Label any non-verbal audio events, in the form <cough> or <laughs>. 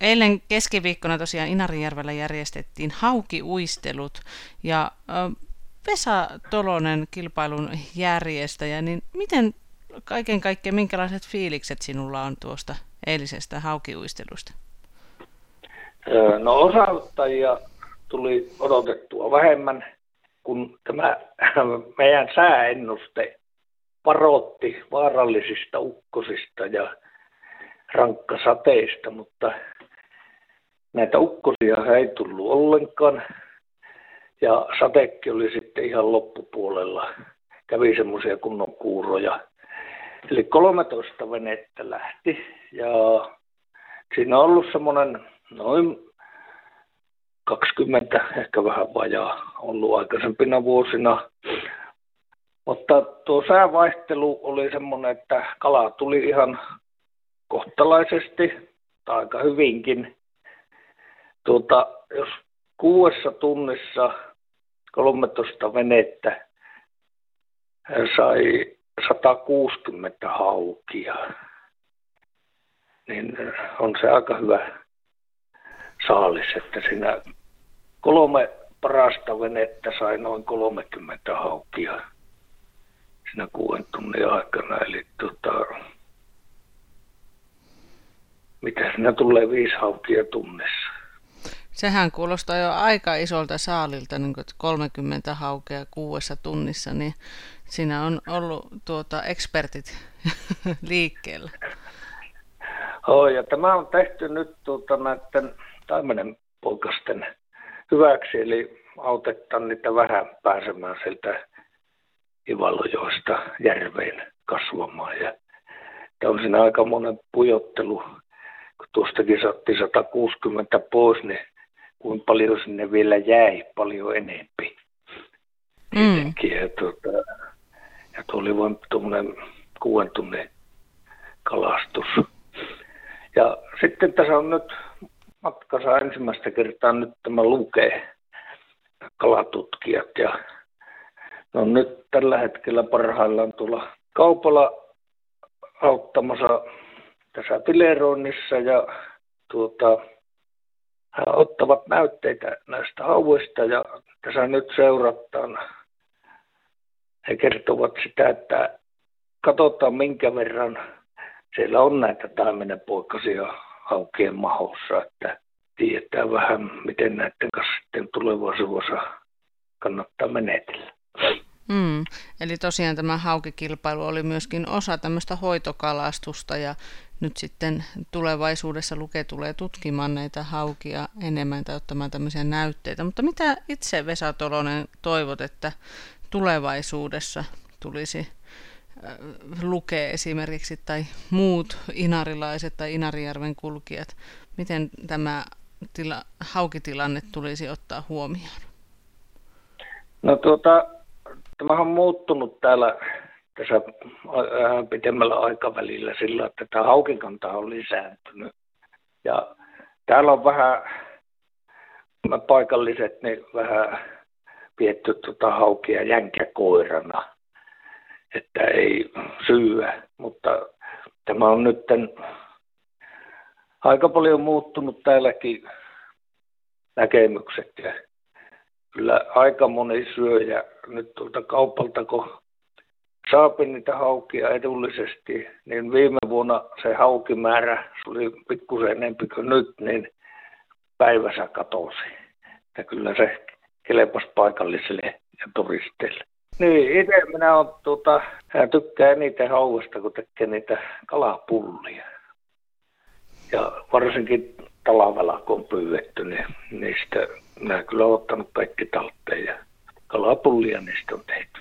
eilen keskiviikkona tosiaan Inarijärvellä järjestettiin haukiuistelut ja Vesa Tolonen kilpailun järjestäjä, niin miten kaiken kaikkiaan, minkälaiset fiilikset sinulla on tuosta eilisestä haukiuistelusta? No osauttajia tuli odotettua vähemmän, kun tämä <laughs> meidän sääennuste varoitti vaarallisista ukkosista ja rankkasateista, mutta näitä ukkosia ei tullut ollenkaan. Ja satekki oli sitten ihan loppupuolella. Kävi semmoisia kunnon kuuroja. Eli 13 venettä lähti ja siinä on ollut semmoinen noin 20, ehkä vähän vajaa ollut aikaisempina vuosina. Mutta tuo säävaihtelu oli semmoinen, että kala tuli ihan kohtalaisesti tai aika hyvinkin. Tuota, jos kuudessa tunnissa 13 venettä sai 160 haukia, niin on se aika hyvä saalis, että siinä kolme parasta venettä sai noin 30 haukia siinä kuuden tunnin aikana. Eli tota, mitä siinä tulee viisi haukia tunnissa. Sehän kuulostaa jo aika isolta saalilta, niin kuin 30 haukea kuudessa tunnissa, niin siinä on ollut tuota, ekspertit <laughs> liikkeellä. Oh, ja tämä on tehty nyt tuota, näiden taimenen poikasten hyväksi, eli autetaan niitä vähän pääsemään sieltä Ivalojoista järveen kasvamaan. Ja on siinä aika monen pujottelu, kun tuostakin saatti 160 pois, niin kuin paljon sinne vielä jäi, paljon enempi. Mm. Ja, tuota, ja tuo oli vain tuommoinen kuuden tunnin kalastus. Ja sitten tässä on nyt matkassa ensimmäistä kertaa nyt tämä lukee kalatutkijat ja no nyt tällä hetkellä parhaillaan tuolla kaupalla auttamassa tässä fileroinnissa ja tuota, ottavat näytteitä näistä hauista ja tässä nyt seurataan. He kertovat sitä, että katsotaan minkä verran siellä on näitä taimenenpoikasia haukien mahossa, että tietää vähän, miten näiden kanssa sitten tulevaisuudessa kannattaa menetellä. Mm. Eli tosiaan tämä haukikilpailu oli myöskin osa tämmöistä hoitokalastusta ja nyt sitten tulevaisuudessa Luke tulee tutkimaan näitä haukia enemmän tai ottamaan tämmöisiä näytteitä. Mutta mitä itse Vesa Tolonen toivot, että tulevaisuudessa tulisi lukee esimerkiksi tai muut inarilaiset tai Inarijärven kulkijat, miten tämä tila, haukitilanne tulisi ottaa huomioon? No tuota, Tämä on muuttunut täällä tässä vähän pitemmällä aikavälillä sillä, että tämä haukikanta on lisääntynyt. Ja täällä on vähän paikalliset niin vähän vietty tuota haukia jänkäkoirana, että ei syyä, mutta tämä on nyt aika paljon muuttunut täälläkin näkemykset ja kyllä aika moni syöjä nyt tuolta kaupalta, kun saapi niitä haukia edullisesti, niin viime vuonna se haukimäärä, se oli pikkusen enempi kuin nyt, niin päivässä katosi. Ja kyllä se kelpasi paikallisille ja turisteille. Niin, itse minä on, tuota, tykkään eniten hauesta, kun tekee niitä kalapullia. Ja varsinkin talvella, kun on pyydetty, niin niistä minä kyllä ottanut kaikki talteen ja kalapullia niistä on tehty.